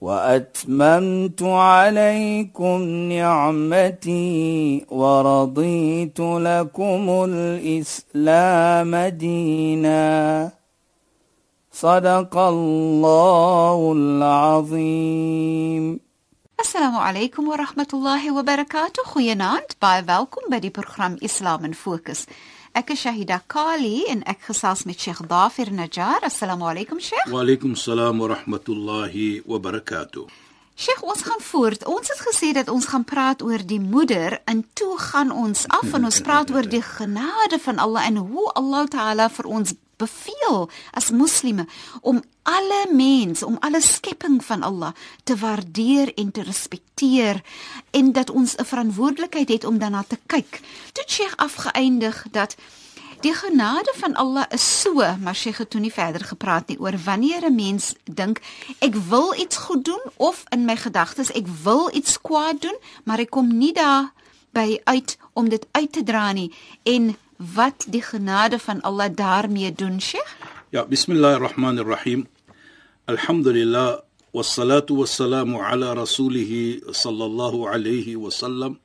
وأتممت عليكم نعمتي ورضيت لكم الإسلام دينا. صدق الله العظيم. السلام عليكم ورحمة الله وبركاته. خيانات باي فالكم بدي برنامج إسلام فوكس Ek is Shahida Kali en ek gesels met Sheikh Dafir Najjar. Assalamu alaykum Sheikh. Wa alaykum salaam wa rahmatullahi wa barakatuh. Sheikh, ons gaan voort. Ons het gesê dat ons gaan praat oor die moeder en toe gaan ons af en ons praat oor die genade van Allah en hoe Allah Taala vir ons beveel as moslime om alle mens, om alle skepping van Allah te waardeer en te respekteer en dat ons 'n verantwoordelikheid het om daarna te kyk. Toe Sheikh afgeëindig dat Die genade van Allah is so, maar Sheikh het toe nie verder gepraat nie oor wanneer 'n mens dink ek wil iets goed doen of in my gedagtes ek wil iets kwaad doen, maar ek kom nie daar by uit om dit uit te dra nie en wat die genade van Allah daarmee doen, Sheikh? Ja, bismillahirrahmanirrahim. Alhamdulillah wassalatu wassalamu ala rasulih sallallahu alayhi wa sallam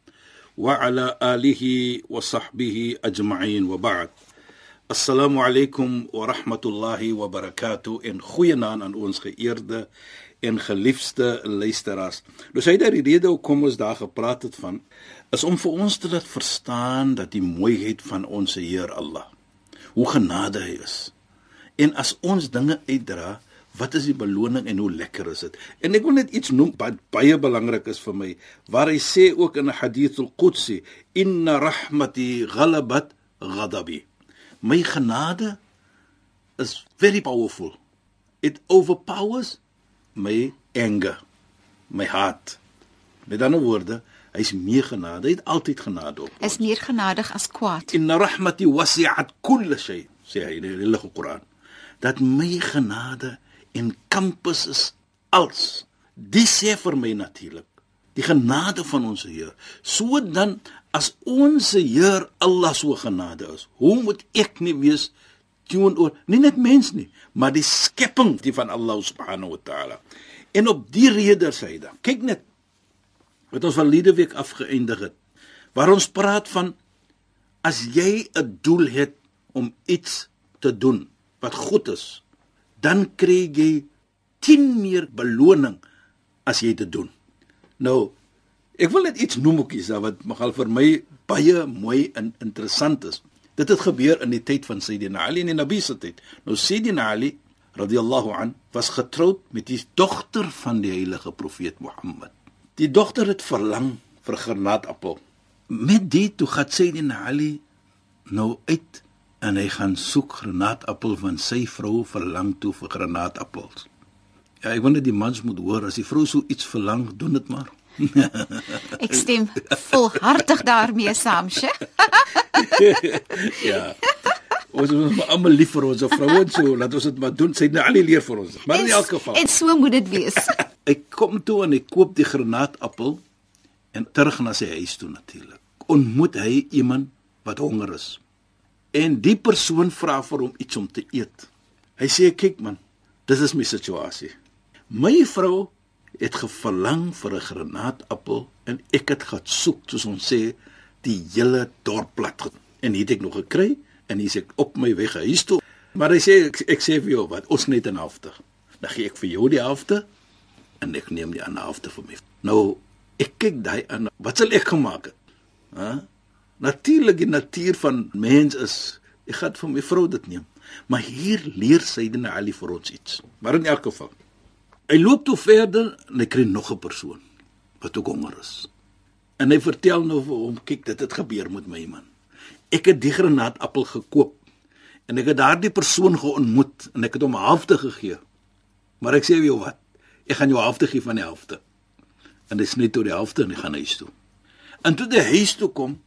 wa ala alihi wa sahbihi ajma'in wa ba'd. Assalamu alaykum wa rahmatullahi wa barakatuh en goeienaand aan ons geëerde en geliefde luisteraars. Dus hy het die rede hoekom ons daar gepraat het van is om vir ons te laat verstaan dat die mooiheid van ons Heer Allah, hoe genade hy is. En as ons dinge uitdra, wat is die beloning en hoe lekker is dit? En ek wil net iets noem wat baie belangrik is vir my, waar hy sê ook in 'n hadith al-Qudsi, inna rahmati ghalabat ghadabi. My genade is very powerful. It overpowers my anger, my heart. Met ander woorde, hy's meer genade, hy het altyd genade op. Is meer genadig as kwaad. Inna rahmati wasi'at kull shay, sê hy in die Heilige Koran. Dat my genade encompass is als. Dis sê vir my natuurlik die genade van ons Heer. So dan as ons Heer Allah so genade is, hoe moet ek nie wees teenoor nie net mens nie, maar die skepping die van Allah subhanahu wa taala. En op die rede sê hy dan, kyk net wat ons van Liede week afgeëindig het, waar ons praat van as jy 'n doel het om iets te doen wat goed is, dan kry jy 10 meer beloning as jy dit doen. Nou, ek wil net iets noem ookies wat nogal vir my baie mooi en interessant is. Dit het gebeur in die tyd van Sayyidina Ali en die Nabi se tyd. Nou Sayyidina Ali radhiyallahu an was getroud met die dogter van die heilige profeet Mohammed. Die dogter het verlang vir granaatappel. Met dit toe gaan Sayyidina Ali nou uit en hy gaan soek granaatappel van sy vrou verlang toe vir granaatappels. Ja, ek wonder die mans moet hoor as die vrou so iets verlang, doen dit maar. Ek stem volhartig daarmee saam, Sheikh. ja. Ons is maar almal lief vir ons vrouens so, laat ons dit maar doen. Sy het nou al die leer vir ons. Maar in elk geval. En so moet dit wees. ek kom toe en ek koop die granaatappel en terug na sy huis toe natuurlik. Ontmoet hy iemand wat honger is. En die persoon vra vir hom iets om te eet. Hy sê kyk man, dis is my situasie. My vrou het geverlang vir 'n granaatappel en ek het gaan soek soos ons sê die hele dorp plat en het ek nog gekry en hier's ek op my weg huis toe. Maar hy sê ek, ek sê vir jou wat, ons net 'n helfte. Dan gee ek vir jou die helfte en ek neem die ander helfte vir my. Nou ek kyk daai aan wat sal ek gemaak het? Hæ? Natuurlik die natuur van mens is ek gaan vir my vrou dit neem. Maar hier leer Sayyidina Ali vir ons iets. Maar in elk geval Hy loop toe verder en hy kry nog 'n persoon wat ook honger is. En hy vertel nou vir hom, kyk, dit het gebeur met my man. Ek het die granaatappel gekoop en ek het daardie persoon geontmoet en ek het hom 'n helfte gegee. Maar ek sê vir jou wat, ek gaan jou helfte gee van die helfte. en hy sny tot die helfte en hy gaan huis toe. En toe hy huis toe kom,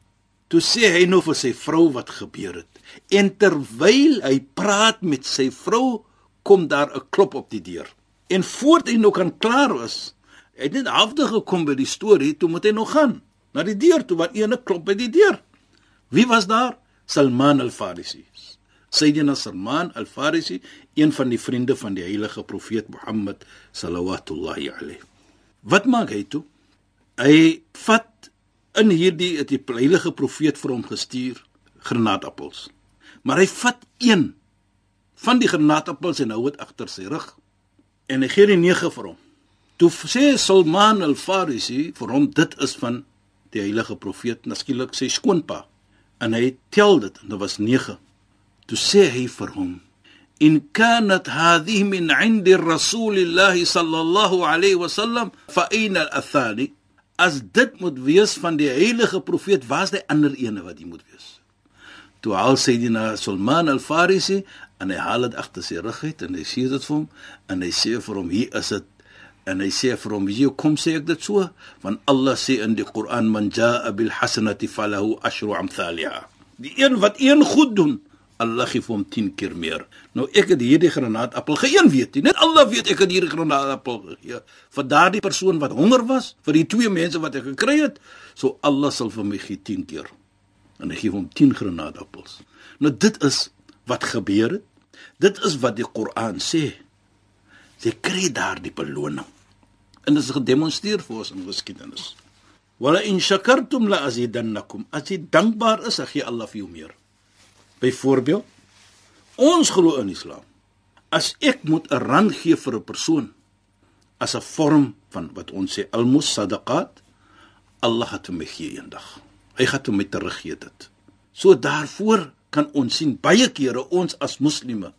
toe sê hy nou vir sy vrou wat gebeur het. En terwyl hy praat met sy vrou, kom daar 'n klop op die deur. En voordat hy nog kan klaar was, hy het net halfte gekom by die storie, toe moet hy nog gaan na die deur toe want ene klop by die deur. Wie was daar? Salman al-Farisi. Sayyidina Salman al-Farisi, een van die vriende van die heilige profeet Mohammed sallallahu alayhi. Wat maak hy toe? Hy vat in hierdie het die heilige profeet vir hom gestuur granaatappels. Maar hy vat een van die granaatappels en hou dit agter sy rug en hy gee die nege vir hom. Toe sê Salman al-Farisi vir hom dit is van die heilige profeet, naskielik sy skoonpa. En hy tel dit en dit was 9. Toe sê hy vir hom: "In kanat hadhihi min 'indi Rasulillah sallallahu alayhi wasallam, fa ayna al-athani?" As dit moet wees van die heilige profeet, was die ander ene wat hy moet wees. Toe al sê die na Sulman al-Farisi en hy haal dit agter sy rug uit en hy sê dit vir hom en hy sê vir hom: "Hier is dit en hy sê vir hom wie kom sê ek dit so want Allah sê in die Koran man jaa bil hasanati falahu ashru amthaliha die een wat een goed doen Allah gee hom 10 keer meer. Nou ek het hierdie granaatappel geen weet nie. Net Allah weet ek het hierdie granaatappel gegee vir daardie persoon wat honger was vir die twee mense wat ek gekry het. So Allah sal vir my gee 10 keer. En hy gee hom 10 granaatappels nou dit is wat gebeur het. Dit is wat die Koran sê. Jy kry daardie beloning. En dit is gedemonstreer vir ons in geskiedenis. Wala in shakartum la azidannakum. As jy dankbaar is, gee Allah vir jou meer. Byvoorbeeld, ons glo in Islam. As ek moet 'n rand gee vir 'n persoon as 'n vorm van wat ons sê almus sadaqat, Allah het hom gee eendag. Hy gaan hom met teruggee dit. So daarvoor kan ons sien baie kere ons as moslimme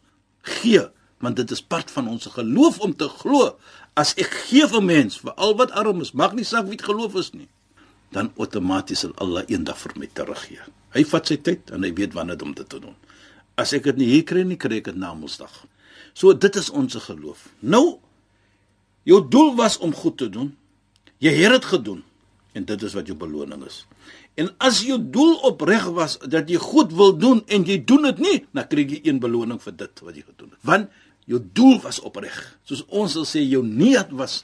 gee want dit is part van ons geloof om te glo as ek gee vir mens vir al wat arm is mag nie saak wie geloof is nie dan outomaties sal Allah eendag vir my teruggee hy vat sy tyd en hy weet wanneer om dit te doen as ek dit nie hier kry nie kry ek dit na Mondsdag so dit is ons geloof nou jou doel was om goed te doen jy het dit gedoen en dit is wat jou beloning is En as jou doel opreg was dat jy goed wil doen en jy doen dit nie, dan kry jy een beloning vir dit wat jy gedoen het. Want jou doel was opreg. Soos ons sal sê jou niat was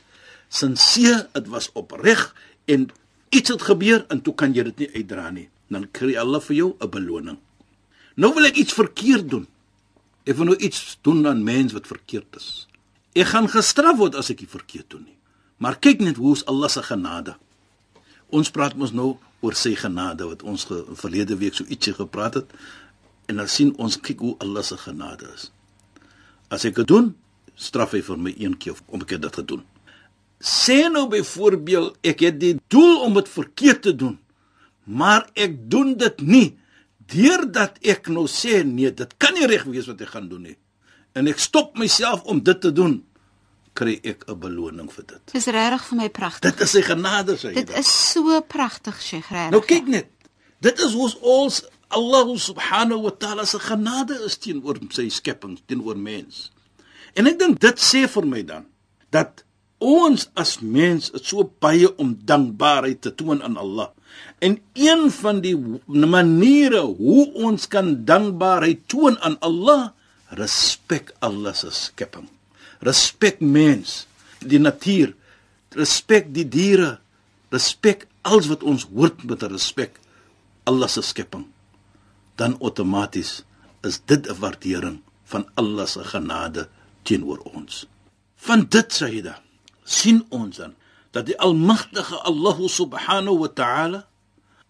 sinseer, dit was opreg en iets het gebeur en toe kan jy dit nie uitdra nie. Dan kry Allah vir jou 'n beloning. Nou wil ek iets verkeerd doen. Ek wil nou iets doen aan mens wat verkeerd is. Ek gaan gestraf word as ek dit verkeerd doen nie. Maar kyk net hoe is Allah se genade. Ons praat mos nou oor sy genade wat ons ge, verlede week so ietsie gepraat het en dan sien ons kyk hoe Allah se genade is. As ek dit doen, straf hy vir my een keer om ek dit gedoen. Sê nou byvoorbeeld ek het die doel om dit verkeerd te doen, maar ek doen dit nie deurdat ek nou sê nee, dit kan nie reg wees wat ek gaan doen nie. En ek stop myself om dit te doen kry ek 'n beloning vir dit. Dis regtig vir my pragtig. Dit is sy genade sê jy. Dit is so pragtig, Sheikh regtig. Nou kyk net. Dit is hoe ons Allah subhanahu wa ta'ala se genade is teenoor sy skepping, teenoor mens. En ek dink dit sê vir my dan dat ons as mens is so baie om dankbaarheid te toon aan Allah. En een van die maniere hoe ons kan dankbaarheid toon aan Allah, respek Allah se skepping. Respek mens, die natuur, respek die diere, respek alles wat ons hoort met respek Allah se skepping dan outomaties is dit 'n waardering van Allah se genade teenoor ons. Van dit Sayyida sien ons dan dat die almagtige Allah subhanahu wa ta'ala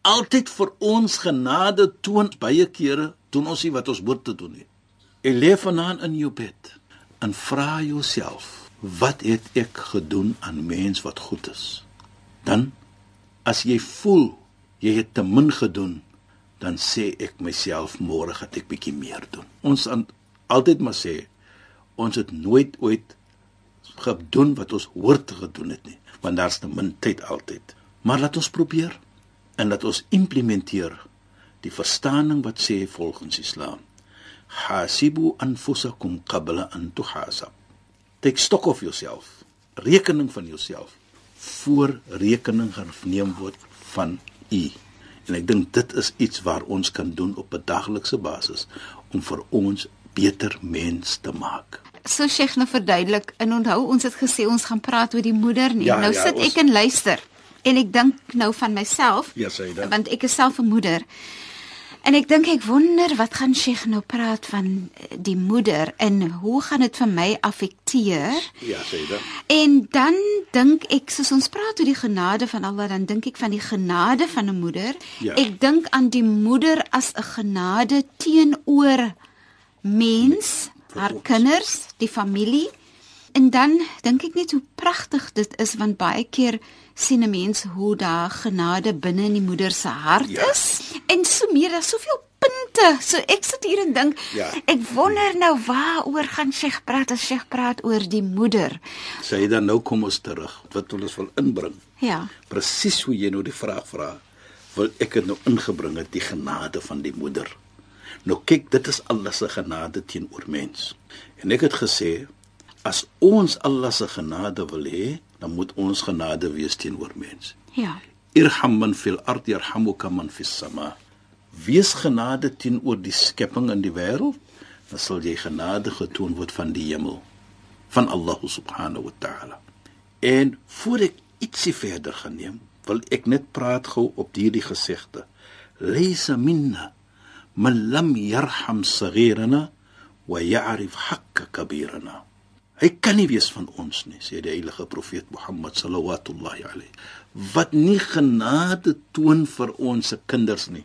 altyd vir ons genade toon baie kere doen ons nie wat ons moet doen nie. Jy lê vanaand in jou bed en vra jouself, wat het ek gedoen aan mens wat goed is? Dan as jy voel jy het te min gedoen, dan sê ek myself môre gaan ek bietjie meer doen. Ons aan altyd maar sê ons het nooit ooit gedoen wat ons hoort te gedoen het nie, want daar's te min tyd altyd. Maar laat ons probeer en laat ons implementeer die verstaaning wat sê volgens Islam. Hasibu anfusakum qabla an tuhasab. Take stock of yourself. Rekening van jouself voor rekening geneem word van u. En ek dink dit is iets waar ons kan doen op 'n daglikse basis om vir ons beter mens te maak. So Sheikh nou verduidelik en onthou ons het gesê ons gaan praat oor die moeder nie. Ja, nou ja, sit ons- ek en luister. En ek dink nou van myself. Ja, Saida. Want ek is self 'n moeder. En ek dink ek wonder wat gaan Sheikh nou praat van eh, die moeder en hoe gaan dit vir my affekteer? Ja, Saida. En dan dink ek soos ons praat oor die genade van Allah, dan dink ek van die genade van 'n moeder. Ja. Ek dink aan die moeder as 'n genade teenoor mens, haar kinders, die familie. En dan dink ek net hoe pragtig dit is want baie keer sien 'n mens hoe daar genade binne in die moeder se hart Ja. is. En so meer, daar's soveel punte. So ek sit hier en dink, Ja. ek wonder nou waaroor gaan Sheikh praat as Sheikh praat oor die moeder. Saida, nou kom ons terug. Wat wil ons wil inbring? Ja. Presies hoe jy nou die vraag vra, wil ek dit nou ingebring het die genade van die moeder. Nou kyk, dit is Allah se genade teenoor mens. En ek het gesê as ons Allah se genade wil hê, dan moet ons genade wees teenoor mens. Ja. Irham man fil ard yarhamuka man fis sama. Wees genade teenoor die skepping in die wêreld, dan sal jy genade getoon word van die hemel van Allah subhanahu wa ta'ala. En voor ek ietsie verder gaan neem, wil ek net praat gou op hierdie gesegde. Laysa minna man lam yarham saghirana wa ya'rif haqqa kabirana. Hy kan nie wees van ons nie, sê die heilige profeet Mohammed sallallahu alayhi. Wat nie genade toon vir ons se kinders nie,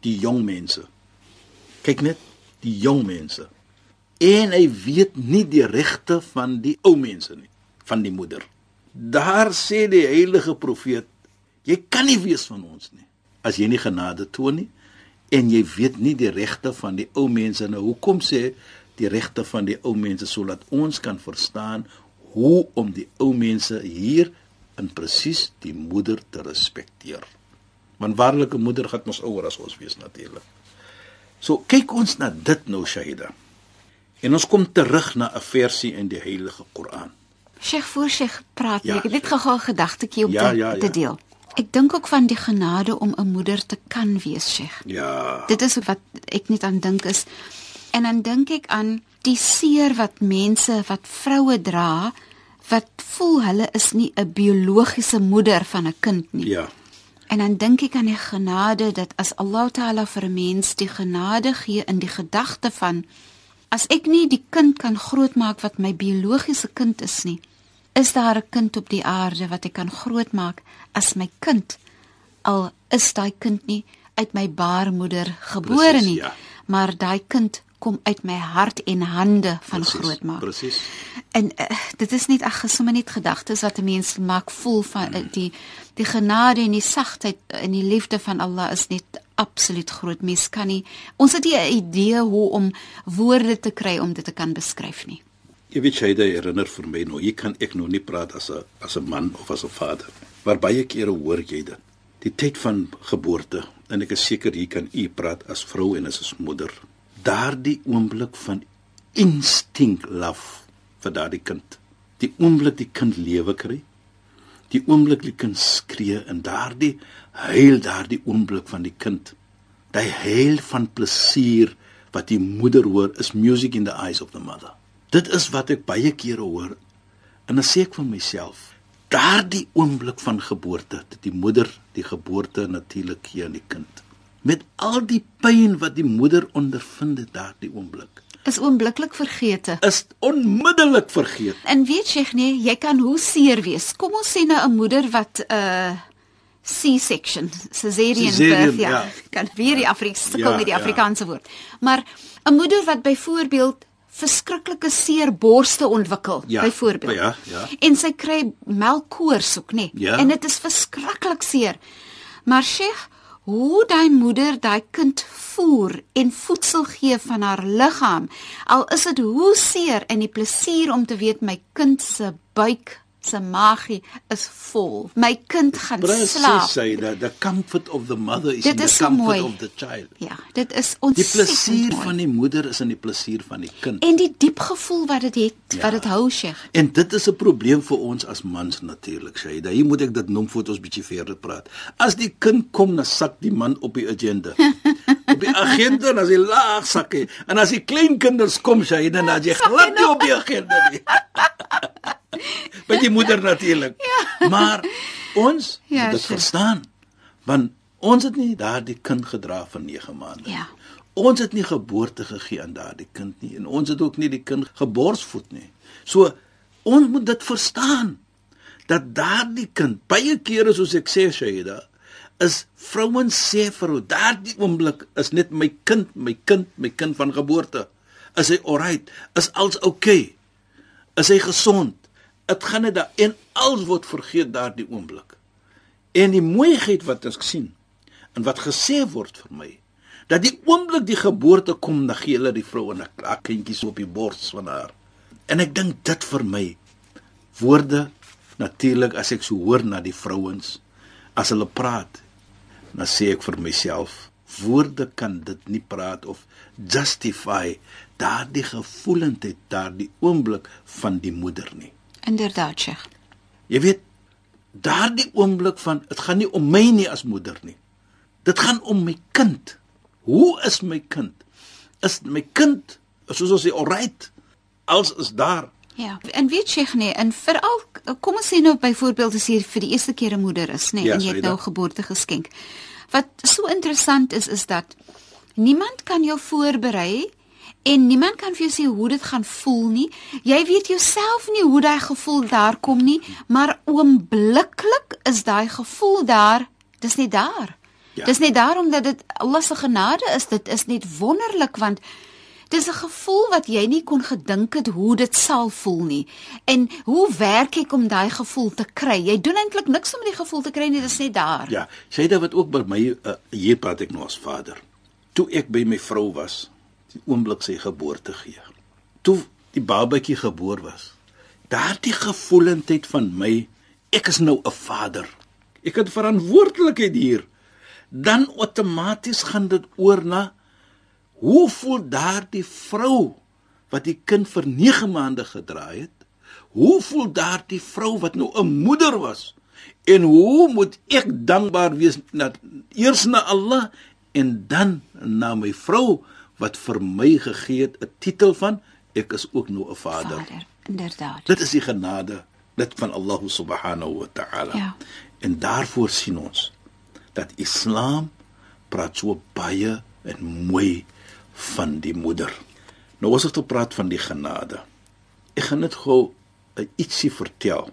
die jong mense. Kyk net, die jong mense. En hy weet nie die regte van die ou mense nie, van die moeder. Daar sê die heilige profeet, jy kan nie wees van ons nie as jy nie genade toon nie en jy weet nie die regte van die ou mense nou. Hoekom sê die regte van die ou mense sodat ons kan verstaan hoe om die ou mense hier in presies die moeder te respekteer. Want waarlike moeder gaan ons ouer as ons wees natuurlik. So kyk ons na dit nou Shahida. En ons kom terug na 'n versie in die Heilige Koran. Sheikh voor Sheikh praat, Ja, ek het net gou 'n gedagtetjie om Ja, te, ja, te ja. deel. Ek dink ook van die genade om 'n moeder te kan wees, Sheikh. Ja. Dit is wat ek net aan dink is. En dan dink ek aan die seer wat mense, wat vroue dra wat voel hulle is nie 'n biologiese moeder van 'n kind nie. Ja. En dan dink ek aan die genade dat as Allah Taala vir 'n mens die genade gee in die gedagte van as ek nie die kind kan grootmaak wat my biologiese kind is nie, is daar 'n kind op die aarde wat ek kan grootmaak as my kind. Al is daai kind nie uit my baarmoeder gebore Presies, nie, ja. maar daai kind kom uit my hart en hande van Presies, grootmaak. Presies. En uh, dit is net ag sommer net gedagtes wat 'n mens maak voel van uh, die die genade en die sagtheid en die liefde van Allah is net absoluut groot. Mens kan nie ons het nie 'n idee hoe om woorde te kry om dit te kan beskryf nie. Jy weet jy dit herinner vir my nou, hier kan ek nou nie praat as 'n as 'n man of as 'n vader. Maar baie kere hoor jy dit. Die tyd van geboorte en ek is seker hier kan u praat as vrou en as 'n moeder. Daardie oomblik van instinct love vir daardie kind. Die oomblik die kind lewe kry. Die oomblik die kind skree en daardie huil daardie oomblik van die kind. Daai huil van plesier wat die moeder hoor is music in the eyes of the mother. Dit is wat ek baie kere hoor. En dan sê ek vir myself, daardie oomblik van geboorte, dat die moeder die geboorte natuurlik gee aan die kind. Met al die pyn wat die moeder ondervind het daardie oomblik, Is oombliklik vergete. is onmiddellik vergeet. En weet jy nee, jy kan hoe seer wees. Kom ons sê nou 'n moeder wat 'n uh, C-section, cesarean, Caesarean, birth, ja, ja. kan weer die Afrikaanse sukkel Ja, met die ja. Afrikaanse woord. Maar 'n moeder wat byvoorbeeld verskriklike seer borste ontwikkel, Ja, byvoorbeeld. ja, ja. En sy kry melkkoors ook, nê? Ja. En dit is verskriklik seer. Maar Sheikh, hoe daai moeder daai kind voer en voedsel gee van haar liggaam, al is dit hoe seer en die plesier om te weet my kind se buik se maagie is vol. My kind gaan Presies slaap. sê dat the comfort of the mother is Dit in the is so comfort mooi. of the child. Ja, dit is Die ontsettend plesier mooi. van die moeder is in die plesier van die kind. en die diep gevoel wat dit het, Ja. wat dit hou, Sheikh. En dit is 'n probleem vir ons as mans natuurlik, Shaida. Hier moet ek dit noem voordat ons bietjie verder praat. As die kind kom, dan sak die man op die agenda. op die agenda en as hy laag sak hy. En as die klein kinders kom, Shaida, dan as jy glad nie op die agenda nie. By die moeder natuurlik. Ja. Maar ons Ja, moet dit sure. verstaan. Want ons het nie daardie kind gedra vir 9 maande. Ja. Ons het nie geboorte gegee aan daardie kind nie en ons het ook nie die kind geborsvoed nie. So ons moet dit verstaan dat daardie kind baie kere soos ek sê Shaida is vrouens sê vir hoe daardie oomblik is net my kind, my kind, my kind van geboorte. Is hy alright? Is alles oukei? Is hy gesond? Dit gaan net daar en alles word vergeet daardie oomblik. En die mooiheid wat ek sien en wat gesê word vir my dat die oomblik die geboorte kom dan gee hulle die vrou 'n klak kindjies op die bors van haar. En ek dink dit vir my woorde natuurlik as ek so hoor na die vrouens as hulle praat dan sê ek vir myself woorde kan dit nie praat of justify daardie gevoelendheid daardie oomblik van die moeder nie. Inderdaad, Sheikh. Jy weet daardie oomblik van dit gaan nie om my nie as moeder nie. Dit gaan om my kind. Hoe is my kind? Is my kind soos ons sê alright? Als is daar. Ja, en weet Sheikh nee, en veral kom ons sê nou byvoorbeeld as jy vir die eerste keer 'n moeder is, nê, nee, Ja, en jy het nou 'n geboorte geskenk. Wat so interessant is is dat niemand kan jou voorberei en niemand kan vir jou sê hoe dit gaan voel nie. Jy weet jouself nie hoe daai gevoel daar kom nie, maar oombliklik is daai gevoel daar. Dis net daar. Ja. Dis net daarom dat dit Allah se genade is. Dit is net wonderlik want Dis 'n gevoel wat jy nie kon gedink het hoe dit sal voel nie. En hoe werk ek om daai gevoel te kry? Jy doen eintlik niks om die gevoel te kry nie, dit is net daar. Ja, sê dit wat ook by my uh, hier praat ek nou as vader. Toe ek by my vrou was, die oomblik sy geboorte gee. Toe die babatjie geboor was. Daardie gevoelendheid van my, ek is nou 'n vader. Ek het verantwoordelikheid hier. Dan outomaties gaan dit oor na hoe voel daardie vrou wat die kind vir 9 maande gedra het? Hoe voel daardie vrou wat nou 'n moeder was? En hoe moet ek dankbaar wees na eers na Allah en dan na my vrou wat vir my gegee het 'n titel van ek is ook nou 'n vader. Vader, inderdaad. Dit is die genade dit van Allah subhanahu wa ta'ala. Ja. En daarvoor sien ons dat Islam praat so baie en mooi van die moeder. Nou as ek te praat van die genade. Ek gaan net gou ietsie vertel.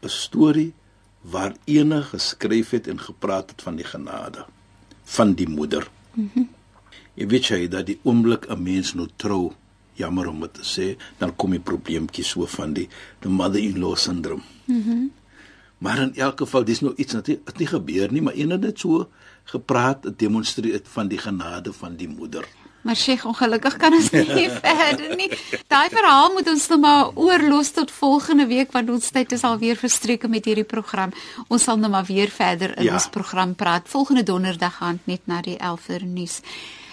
'n Storie waar ene geskryf het en gepraat het van die genade van die moeder. Mm jy weet jy dat die oomblik 'n mens nou trou, jammer om dit te sê, dan kom die probleemtjie so van die the mother-in-law syndroom. Mhm. Mm maar in elk geval, dis nou iets wat het nie gebeur nie, maar ene het dit so gepraat, demonstreer van die genade van die moeder. Maar Sheikh, ongelukkig kan ons nie verder nie. Daai verhaal moet ons nou maar oorlos tot volgende week want ons tyd is alweer verstreke met hierdie program. Ons sal nou maar weer verder in Ja. ons program praat. Volgende donderdag gaan net na die 11uur nuus.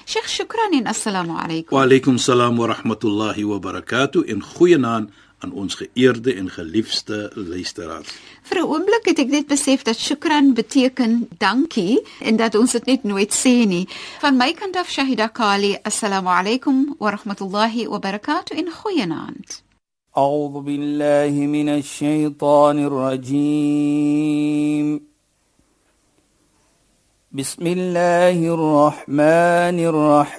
Sheikh, shukran en assalamu alaykum. Wa alaykum salaam wa rahmatullahi wa barakatuh en goeienaand aan ons geëerde en geliefde luisteraars. Vir 'n oomblik het ek net besef dat shukran beteken dankie en dat ons dit net nooit sê nie. Van my kant af Shahida Kali, assalamu alaykum wa rahmatullahi wa barakatuh en goeienaand. أعوذ بالله من الشيطان الرجيم بسم الله الرحمن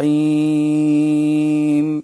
الرحيم